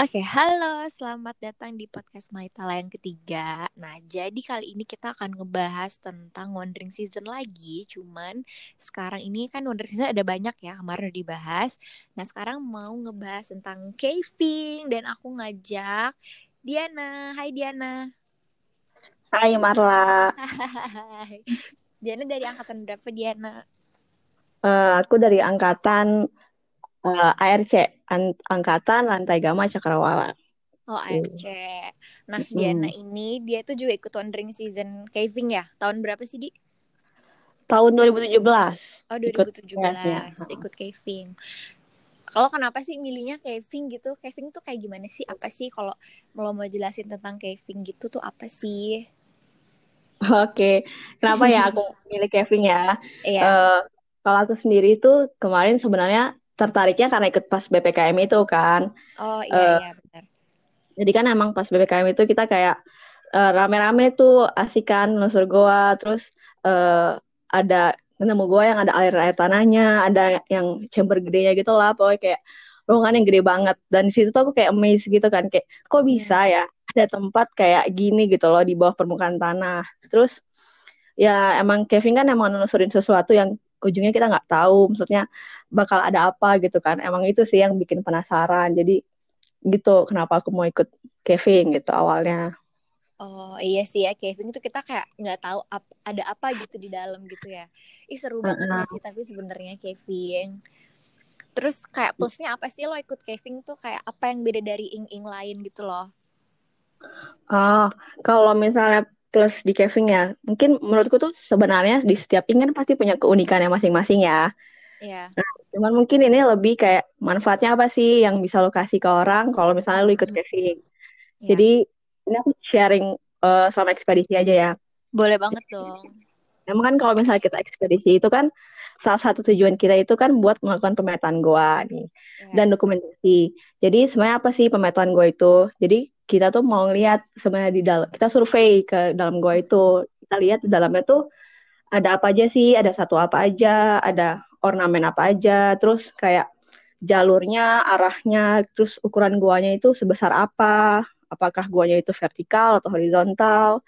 Oke, halo, selamat datang di podcast Maitala yang ketiga. Nah, jadi kali ini kita akan ngebahas tentang Wandering Season lagi. Cuman sekarang ini kan Wandering Season ada banyak ya, kemarin udah dibahas. Nah, sekarang mau ngebahas tentang caving dan aku ngajak Diana. Hai Diana. Hai Marla. Hai. Diana dari angkatan berapa Diana? Uh, aku dari angkatan uh, ARC, an angkatan Lantai Gama Cakrawala. Oh ARC. Nah hmm. Diana ini dia tuh juga ikut Wandering Season Caving ya. Tahun berapa sih di? Tahun 2017. Oh 2017 ikut, ya. ikut caving. Kalau kenapa sih milihnya caving gitu? Caving tuh kayak gimana sih? Apa sih kalau lo mau jelasin tentang caving gitu tuh apa sih? Oke, kenapa ya aku milih caving ya? Iya. Uh, kalau aku sendiri tuh kemarin sebenarnya tertariknya karena ikut pas BPKM itu kan. Oh iya uh, iya benar. Jadi kan emang pas BPKM itu kita kayak uh, rame-rame tuh asik kan nusur goa terus uh, ada ketemu goa yang ada air air tanahnya, ada yang chamber gedenya gitu lah, pokoknya kayak ruangan yang gede banget. Dan di situ tuh aku kayak amazed gitu kan, kayak kok bisa ya ada tempat kayak gini gitu loh di bawah permukaan tanah. Terus ya emang Kevin kan emang nusurin sesuatu yang ujungnya kita nggak tahu maksudnya bakal ada apa gitu kan emang itu sih yang bikin penasaran jadi gitu kenapa aku mau ikut Kevin gitu awalnya Oh iya sih ya Kevin itu kita kayak nggak tahu ap ada apa gitu di dalam gitu ya. Ih seru banget uh -huh. sih tapi sebenarnya Kevin. Terus kayak plusnya apa sih lo ikut Kevin tuh kayak apa yang beda dari ing-ing lain gitu loh? Oh, kalau misalnya plus di Kevin ya. Mungkin menurutku tuh sebenarnya di setiap ping kan pasti punya keunikannya masing-masing ya. Iya. Nah, cuman mungkin ini lebih kayak manfaatnya apa sih yang bisa lo kasih ke orang kalau misalnya lo ikut Kevin. Yeah. Jadi ini aku sharing uh, sama ekspedisi aja ya. Boleh banget dong. Emang kan kalau misalnya kita ekspedisi itu kan salah satu tujuan kita itu kan buat melakukan pemetaan goa nih yeah. dan dokumentasi. Jadi sebenarnya apa sih pemetaan goa itu? Jadi kita tuh mau lihat sebenarnya di dalam kita survei ke dalam gua itu. Kita lihat di dalamnya tuh ada apa aja sih? Ada satu apa aja? Ada ornamen apa aja? Terus kayak jalurnya arahnya terus ukuran guanya itu sebesar apa? Apakah guanya itu vertikal atau horizontal?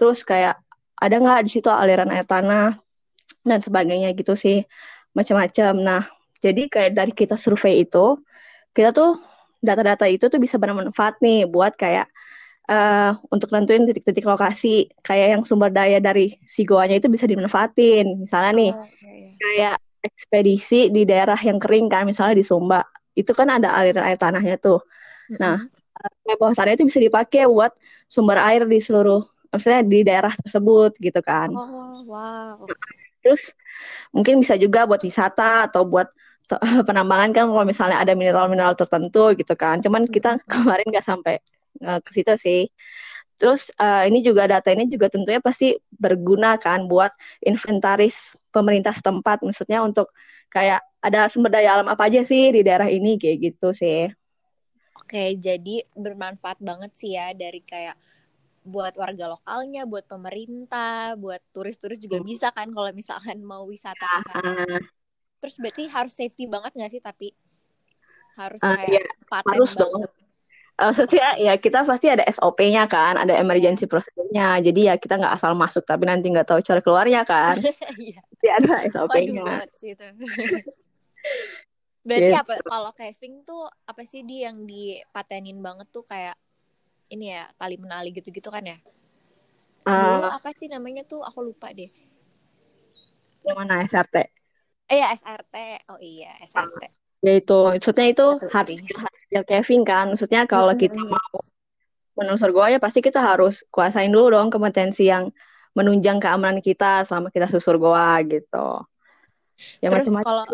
Terus kayak ada nggak di situ aliran air tanah? Dan sebagainya gitu sih macam-macam. Nah jadi kayak dari kita survei itu kita tuh data-data itu tuh bisa bermanfaat nih buat kayak uh, untuk nentuin titik-titik lokasi. Kayak yang sumber daya dari si goanya itu bisa dimanfaatin. Misalnya nih oh, okay. kayak ekspedisi di daerah yang kering kan misalnya di Sumba. Itu kan ada aliran air tanahnya tuh. Mm-hmm. nah kayak bawah tanah itu bisa dipakai buat sumber air di seluruh maksudnya di daerah tersebut gitu kan. Oh wow. Terus mungkin bisa juga buat wisata atau buat penambangan kan kalau misalnya ada mineral-mineral tertentu gitu kan. Cuman kita kemarin nggak sampai uh, ke situ sih. Terus uh, ini juga data ini juga tentunya pasti berguna kan buat inventaris pemerintah setempat, maksudnya untuk kayak ada sumber daya alam apa aja sih di daerah ini kayak gitu sih. Oke, jadi bermanfaat banget sih ya dari kayak buat warga lokalnya, buat pemerintah, buat turis-turis juga hmm. bisa kan kalau misalkan mau wisata ke sana. Terus berarti harus safety banget gak sih tapi harus uh, kayak ya, paten harus banget. Dong. Uh, maksudnya ya kita pasti ada SOP-nya kan, ada emergency procedure-nya. Jadi ya kita nggak asal masuk tapi nanti nggak tahu cara keluarnya kan. Iya. Ada SOP-nya. Berarti yes. Gitu. apa kalau caving tuh apa sih di yang dipatenin banget tuh kayak ini ya tali menali gitu-gitu kan ya? Uh, Dulu apa sih namanya tuh aku lupa deh. Yang mana SRT? Eh ya SRT. Oh iya, SRT. Ya itu, maksudnya itu hard skill, hard skill Kevin kan. Maksudnya kalau kita mau menelusur gua ya pasti kita harus kuasain dulu dong kompetensi yang menunjang keamanan kita selama kita susur goa gitu. Ya Terus macam kalau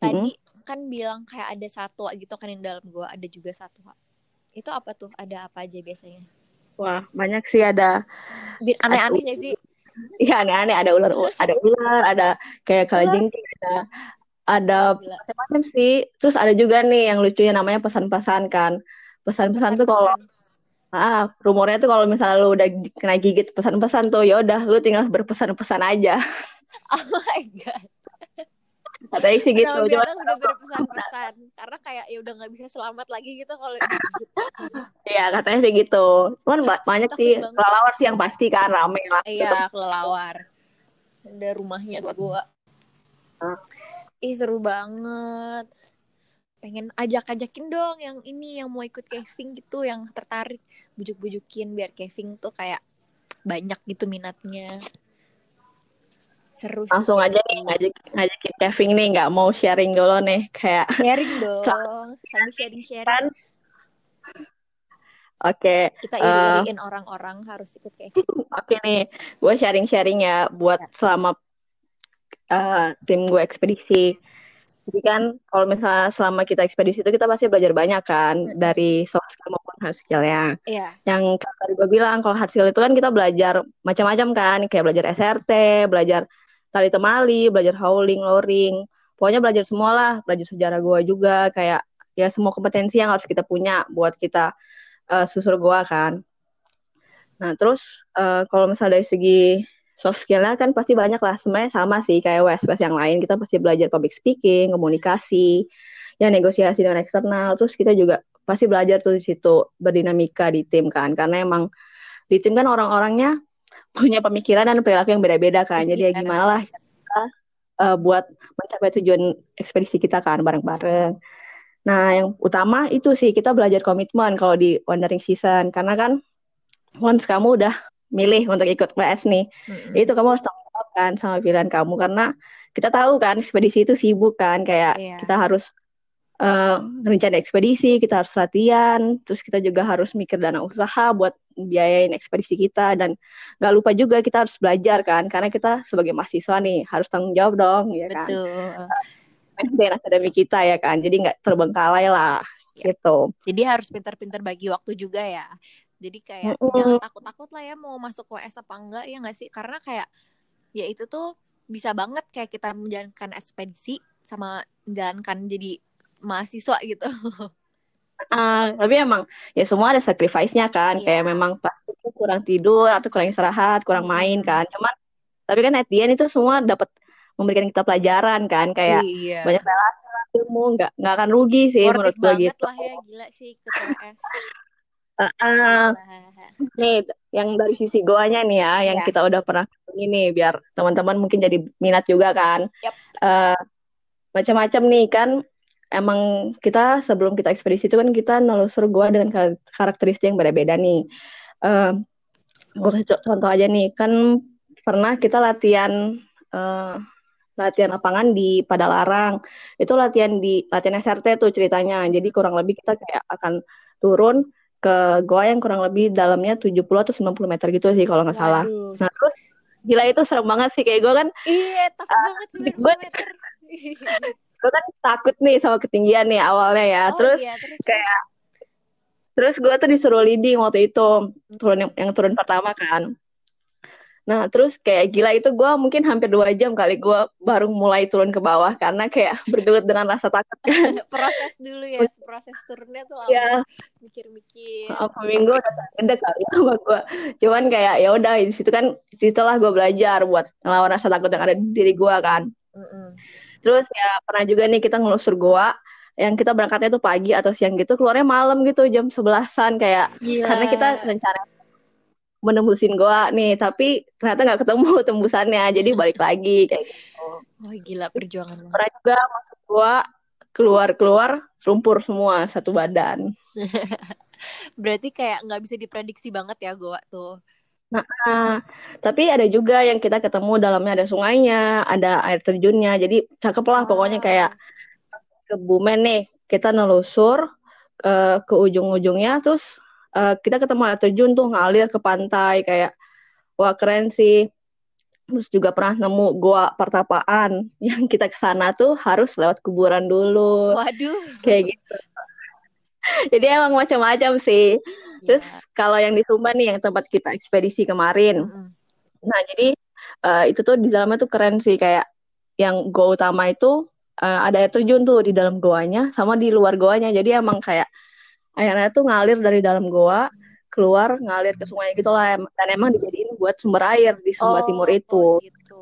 tadi hmm? kan bilang kayak ada satu gitu kan di dalam goa, ada juga satu. Itu apa tuh? Ada apa aja biasanya? Wah, banyak sih ada. Aneh-aneh gak sih? Iya aneh-aneh. Ada ular ada ular ada kayak kalajengking ada ada macam-macam sih. Terus ada juga nih yang lucunya namanya pesan-pesan kan. Pesan-pesan tuh kalau ah rumornya tuh kalau misalnya lu udah kena gigit pesan-pesan tuh ya udah lu tinggal berpesan-pesan aja. Oh my god katanya sih gitu Nama binatang udah berpesan-pesan karena kayak ya udah nggak bisa selamat lagi gitu kalau Iya katanya sih gitu. Cuman banyak sih kelelawar sih yang pasti kan rame lah. Iya kelelawar. Ada rumahnya gua. Ih seru banget. Pengen ajak-ajakin dong yang ini yang mau ikut caving gitu, yang tertarik bujuk-bujukin biar caving tuh kayak banyak gitu minatnya. Seru Langsung aja nih ngajak ngajakin caving nih, nggak mau sharing dulu nih kayak sharing dong, sambil sharing-sharing. Kan? Oke. Okay. Kita uh, orang-orang harus ikut caving. Oke okay nih, gue sharing-sharing ya buat ya. selama uh, tim gue ekspedisi. Jadi kan kalau misalnya selama kita ekspedisi itu kita pasti belajar banyak kan mm -hmm. dari soft skill hard skillnya. Iya. Yang tadi gue bilang kalau hard skill itu kan kita belajar macam-macam kan, kayak belajar SRT, belajar tali temali, belajar howling, loring. Pokoknya belajar semua lah, belajar sejarah gue juga, kayak ya semua kompetensi yang harus kita punya buat kita uh, susur gua kan. Nah terus uh, kalau misalnya dari segi soft skillnya kan pasti banyak lah sebenarnya sama sih kayak wes wes yang lain kita pasti belajar public speaking komunikasi ya negosiasi dengan eksternal terus kita juga pasti belajar tuh di situ berdinamika di tim kan. Karena emang di tim kan orang-orangnya punya pemikiran dan perilaku yang beda-beda kan. Jadi ya gimana lah kita uh, buat mencapai tujuan ekspedisi kita kan bareng-bareng. Nah yang utama itu sih kita belajar komitmen kalau di wandering season. Karena kan once kamu udah milih untuk ikut PS nih, mm-hmm. itu kamu harus tanggung jawab kan sama pilihan kamu. Karena kita tahu kan ekspedisi itu sibuk kan. Kayak yeah. kita harus uh, rencana ekspedisi, kita harus latihan, terus kita juga harus mikir dana usaha buat biayain ekspedisi kita dan nggak lupa juga kita harus belajar kan karena kita sebagai mahasiswa nih harus tanggung jawab dong ya kan. Betul. akademik kita ya kan, jadi nggak terbengkalai lah ya. gitu. Jadi harus pintar-pintar bagi waktu juga ya. Jadi kayak mm -hmm. jangan takut-takut lah ya mau masuk WS apa enggak ya nggak sih? Karena kayak ya itu tuh bisa banget kayak kita menjalankan ekspedisi sama menjalankan jadi mahasiswa gitu. Uh, tapi emang ya semua ada sacrifice-nya kan. Yeah. Kayak memang pasti kurang tidur atau kurang istirahat, kurang mm main kan. Cuman tapi kan at the end itu semua dapat memberikan kita pelajaran kan kayak iya. banyak relasi ilmu nggak nggak akan rugi sih Sportif menurut gue gitu. lah ya gila sih ke Uh, uh, nih yang dari sisi goanya nih ya, yang yeah. kita udah pernah ini biar teman-teman mungkin jadi minat juga kan. Yep. Uh, macam-macam nih kan emang kita sebelum kita ekspedisi itu kan kita nelusur goa dengan karakteristik yang berbeda nih. Uh, gue kasih contoh aja nih kan pernah kita latihan uh, latihan lapangan di Padalarang itu latihan di latihan SRT tuh ceritanya jadi kurang lebih kita kayak akan turun ke goa yang kurang lebih dalamnya 70 atau 90 meter gitu sih kalau nggak salah. Nah terus gila itu serem banget sih kayak gue kan. Iya takut uh, banget 90 gue, meter. gue kan takut nih sama ketinggian nih awalnya ya. Oh, terus, iya, terus kayak terus gue tuh disuruh leading waktu itu turun yang, yang turun pertama kan. Nah, terus kayak gila itu gue mungkin hampir dua jam kali gue baru mulai turun ke bawah karena kayak bergelut dengan rasa takut kan. proses dulu ya, proses turunnya tuh lama. Ya. Mikir-mikir. Apa minggu udah gede kali sama gue. Cuman kayak ya udah di situ kan situlah gue belajar buat ngelawan rasa takut yang ada di diri gue kan. Mm -mm. Terus ya pernah juga nih kita ngelusur goa yang kita berangkatnya tuh pagi atau siang gitu keluarnya malam gitu jam sebelasan kayak Gila. karena kita rencana menembusin goa nih tapi ternyata nggak ketemu tembusannya jadi balik lagi kayak gitu. Oh gila perjuangan pernah juga masuk goa keluar keluar lumpur semua satu badan. Berarti kayak nggak bisa diprediksi banget ya goa tuh Nah, tapi ada juga yang kita ketemu dalamnya ada sungainya, ada air terjunnya. Jadi cakep lah pokoknya kayak ke Bumen nih. Kita nelusur uh, ke ujung-ujungnya terus uh, kita ketemu air terjun tuh ngalir ke pantai kayak wah keren sih. Terus juga pernah nemu goa pertapaan yang kita ke sana tuh harus lewat kuburan dulu. Waduh. Kayak gitu. Jadi emang macam-macam sih yeah. terus kalau yang di Sumba nih yang tempat kita ekspedisi kemarin. Mm nah jadi uh, itu tuh di dalamnya tuh keren sih. Kayak yang goa utama itu uh, ada air terjun tuh di dalam goanya sama di luar goanya. Jadi emang kayak airnya tuh ngalir dari dalam goa keluar ngalir ke sungai gitu lah. Dan emang dijadiin buat sumber air di Sumba oh, Timur itu. gitu.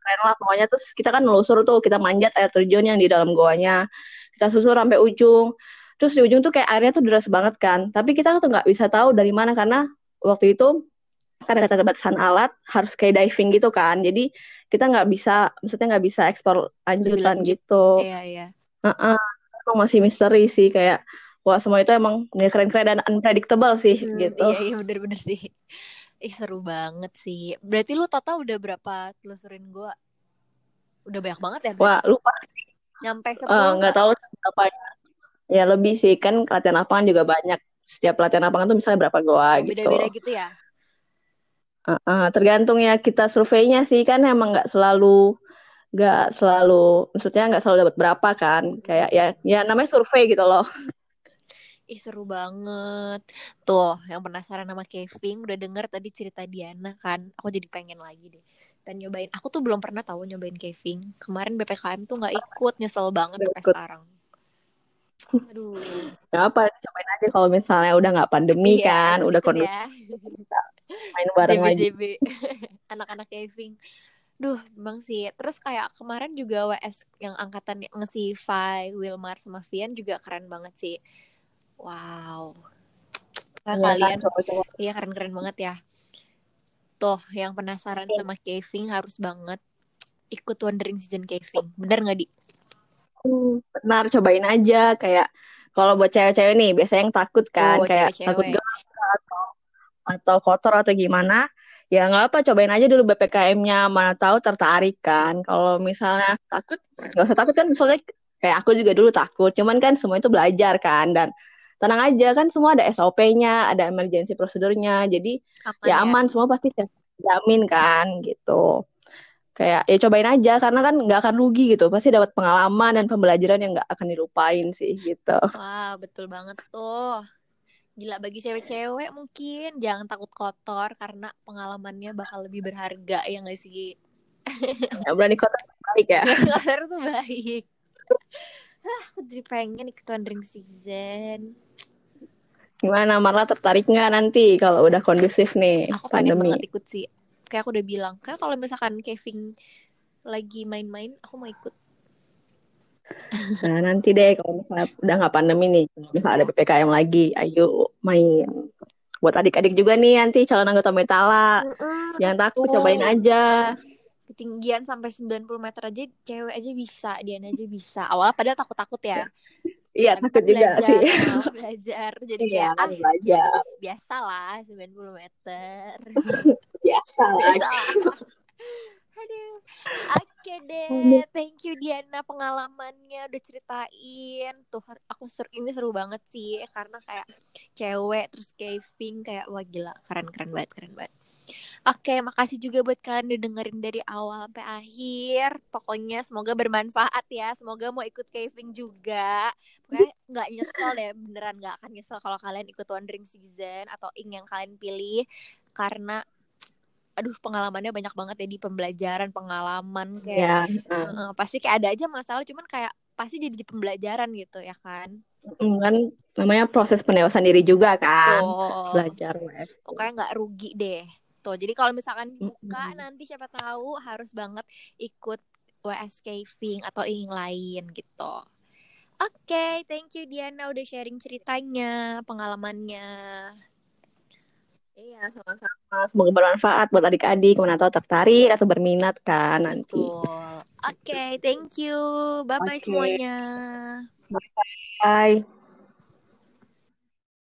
keren lah pokoknya. Terus kita kan nelusur tuh kita manjat air terjun yang di dalam goanya. Kita susur sampai ujung terus di ujung tuh kayak airnya tuh deras banget kan tapi kita tuh nggak bisa tahu dari mana karena waktu itu karena kata batasan alat harus kayak diving gitu kan jadi kita nggak bisa maksudnya nggak bisa ekspor lanjutan gitu iya iya uh -uh. masih misteri sih kayak wah semua itu emang keren-keren dan unpredictable sih hmm, gitu iya iya bener-bener sih Ih seru banget sih. Berarti lu total udah berapa telusurin gua? Udah banyak banget ya? Berarti? Wah lupa sih. Nyampe eh, sepuluh uh, Nggak tahu berapa. Ya lebih sih kan latihan lapangan juga banyak. Setiap latihan lapangan tuh misalnya berapa gua oh, gitu. Beda-beda gitu ya? Uh, uh, tergantung ya kita surveinya sih kan emang nggak selalu nggak selalu maksudnya nggak selalu dapat berapa kan kayak ya ya namanya survei gitu loh Ih seru banget. Tuh, yang penasaran sama Kevin udah denger tadi cerita Diana kan. Aku jadi pengen lagi deh. Dan nyobain. Aku tuh belum pernah tahu nyobain Kevin. Kemarin BPKM tuh nggak ikut. Nyesel banget sampai sekarang. Aduh. Gak apa, cobain aja kalau misalnya udah nggak pandemi iya, kan, udah kondusif. Ya. Main bareng lagi. Anak-anak Kevin. Duh, bang sih. Terus kayak kemarin juga WS yang angkatan nge Wilmar sama Vian juga keren banget sih Wow. Nah, ya, kalian iya keren-keren banget ya. Tuh, yang penasaran ya. sama caving harus banget ikut Wandering Season Caving. Bener nggak, Di? Benar, cobain aja. Kayak kalau buat cewek-cewek nih, biasanya yang takut kan. Oh, kayak cewek -cewek. takut gelap atau, atau kotor atau gimana. Ya nggak apa, cobain aja dulu BPKM-nya. Mana tahu tertarik kan. Kalau misalnya takut, nggak usah takut kan. Misalnya kayak aku juga dulu takut. Cuman kan semua itu belajar kan. Dan tenang aja kan semua ada SOP-nya, ada emergency prosedurnya. Jadi ya, ya aman semua pasti jamin kan gitu. Kayak ya cobain aja karena kan nggak akan rugi gitu. Pasti dapat pengalaman dan pembelajaran yang nggak akan dilupain sih gitu. Wah, betul banget tuh. Gila bagi cewek-cewek mungkin jangan takut kotor karena pengalamannya bakal lebih berharga ya nggak sih? Ya, berani kotor baik ya. kotor tuh baik. Hah, aku jadi pengen ikut wandering season. Gimana Marla tertarik nggak nanti kalau udah kondusif nih aku pandemi? Aku pengen ikut sih. Kayak aku udah bilang, kayak kalau misalkan Kevin lagi main-main, aku mau ikut. Nah nanti deh kalau misalnya udah nggak pandemi nih, misalnya ada ppkm lagi, ayo main. Buat adik-adik juga nih nanti calon anggota Metala, mm -mm, jangan takut, cobain aja. Ketinggian sampai 90 meter aja cewek aja bisa dia aja bisa. Awalnya padahal takut takut ya. Iya takut juga belajar, sih. belajar. Jadi iya, kayak ah belajar. biasa lah 90 meter biasa lah aduh. Oke deh. Thank you Diana pengalamannya udah ceritain. Tuh aku seru ini seru banget sih karena kayak cewek terus caving kayak wah gila keren keren banget keren banget. Oke, makasih juga buat kalian udah dengerin dari awal sampai akhir. Pokoknya semoga bermanfaat ya. Semoga mau ikut caving juga. Pokoknya nggak nyesel deh, beneran nggak akan nyesel kalau kalian ikut wandering season atau ing yang kalian pilih. Karena aduh pengalamannya banyak banget ya di pembelajaran pengalaman kayak ya, uh. Pasti kayak ada aja masalah cuman kayak pasti jadi pembelajaran gitu ya kan kan namanya proses pendewasaan diri juga kan Tuh. belajar pokoknya nggak rugi deh gitu. Jadi kalau misalkan buka mm-hmm. nanti siapa tahu harus banget ikut WS caving atau yang lain gitu. Oke, okay, thank you Diana udah sharing ceritanya, pengalamannya. Iya, sama-sama. Semoga bermanfaat buat adik-adik, mana tahu tertarik atau berminat kan nanti. Oke, okay, thank you. Bye-bye okay. semuanya. Bye-bye.